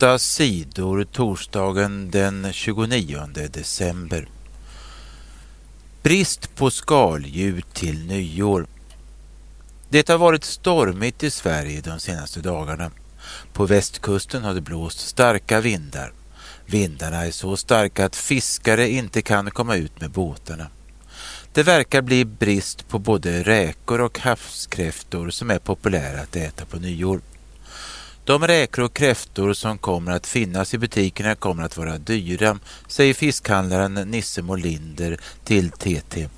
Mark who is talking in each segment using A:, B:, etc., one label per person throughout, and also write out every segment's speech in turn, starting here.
A: Åtta sidor torsdagen den 29 december. Brist på skaldjur till nyår. Det har varit stormigt i Sverige de senaste dagarna. På västkusten har det blåst starka vindar. Vindarna är så starka att fiskare inte kan komma ut med båtarna. Det verkar bli brist på både räkor och havskräftor som är populära att äta på nyår. De räkor och kräftor som kommer att finnas i butikerna kommer att vara dyra, säger fiskhandlaren Nisse Molinder till TT.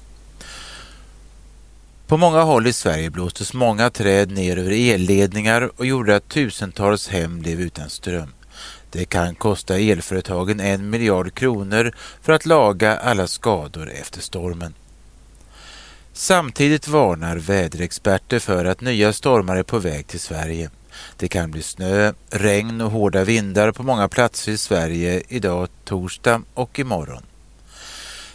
A: På många håll i Sverige blåstes många träd ner över elledningar och gjorde att tusentals hem blev utan ström. Det kan kosta elföretagen en miljard kronor för att laga alla skador efter stormen. Samtidigt varnar väderexperter för att nya stormar är på väg till Sverige. Det kan bli snö, regn och hårda vindar på många platser i Sverige idag torsdag och imorgon.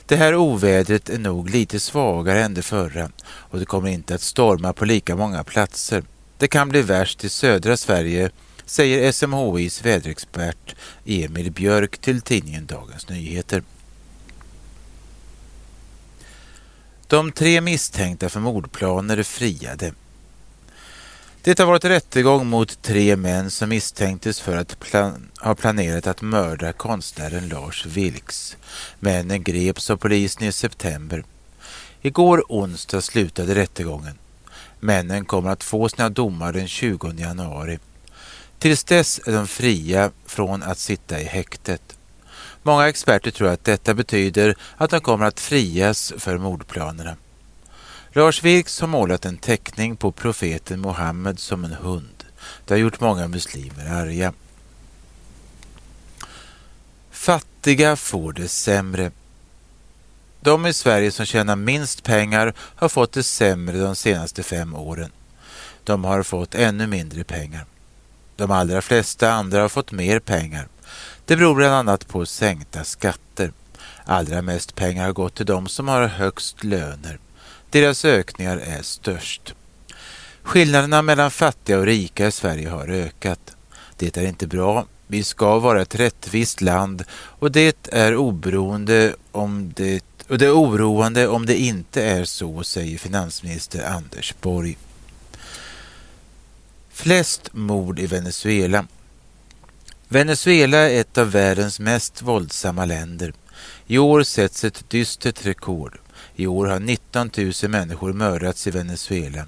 A: Det här ovädret är nog lite svagare än det förra och det kommer inte att storma på lika många platser. Det kan bli värst i södra Sverige, säger SMHIs väderexpert Emil Björk till tidningen Dagens Nyheter. De tre misstänkta för mordplaner är friade. Det har varit rättegång mot tre män som misstänktes för att plan ha planerat att mörda konstnären Lars Vilks. Männen greps av polisen i september. Igår onsdag slutade rättegången. Männen kommer att få sina domar den 20 januari. Tills dess är de fria från att sitta i häktet. Många experter tror att detta betyder att de kommer att frias för mordplanerna. Lars Vilks har målat en teckning på profeten Mohammed som en hund. Det har gjort många muslimer arga. Fattiga får det sämre. De i Sverige som tjänar minst pengar har fått det sämre de senaste fem åren. De har fått ännu mindre pengar. De allra flesta andra har fått mer pengar. Det beror bland annat på sänkta skatter. Allra mest pengar har gått till de som har högst löner. Deras ökningar är störst. Skillnaderna mellan fattiga och rika i Sverige har ökat. Det är inte bra. Vi ska vara ett rättvist land och det är oberoende om det och det är oroande om det inte är så, säger finansminister Anders Borg. Flest mord i Venezuela. Venezuela är ett av världens mest våldsamma länder. I år sätts ett dystert rekord. I år har 19 000 människor mördats i Venezuela.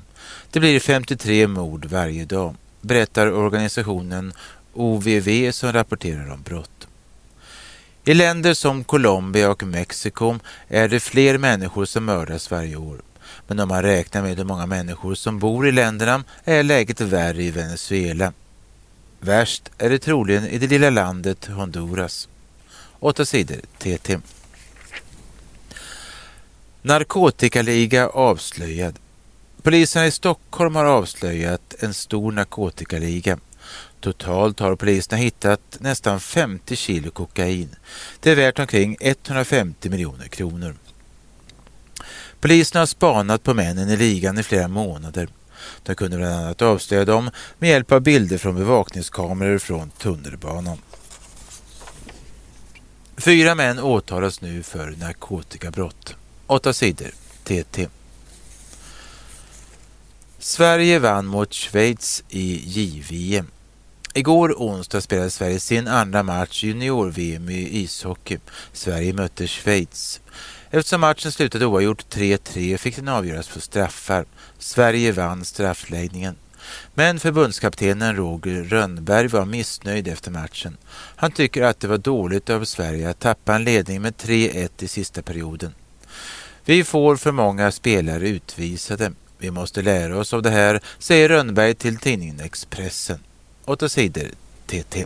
A: Det blir 53 mord varje dag, berättar organisationen OVV som rapporterar om brott. I länder som Colombia och Mexiko är det fler människor som mördas varje år. Men om man räknar med hur många människor som bor i länderna är läget värre i Venezuela. Värst är det troligen i det lilla landet Honduras. 8 sidor TT. Narkotikaliga avslöjad. Polisen i Stockholm har avslöjat en stor narkotikaliga. Totalt har polisen hittat nästan 50 kilo kokain. Det är värt omkring 150 miljoner kronor. Polisen har spanat på männen i ligan i flera månader. De kunde bland annat avslöja dem med hjälp av bilder från bevakningskameror från tunnelbanan. Fyra män åtalas nu för narkotikabrott. Åtta sidor. TT. Sverige vann mot Schweiz i JVM. Igår onsdag spelade Sverige sin andra match junior-VM i ishockey. Sverige mötte Schweiz. Eftersom matchen slutade oavgjort 3-3 fick den avgöras på straffar. Sverige vann straffläggningen. Men förbundskaptenen Roger Rönnberg var missnöjd efter matchen. Han tycker att det var dåligt av Sverige att tappa en ledning med 3-1 i sista perioden. Vi får för många spelare utvisade. Vi måste lära oss av det här, säger Rönnberg till tidningen Expressen. Åtta sidor TT.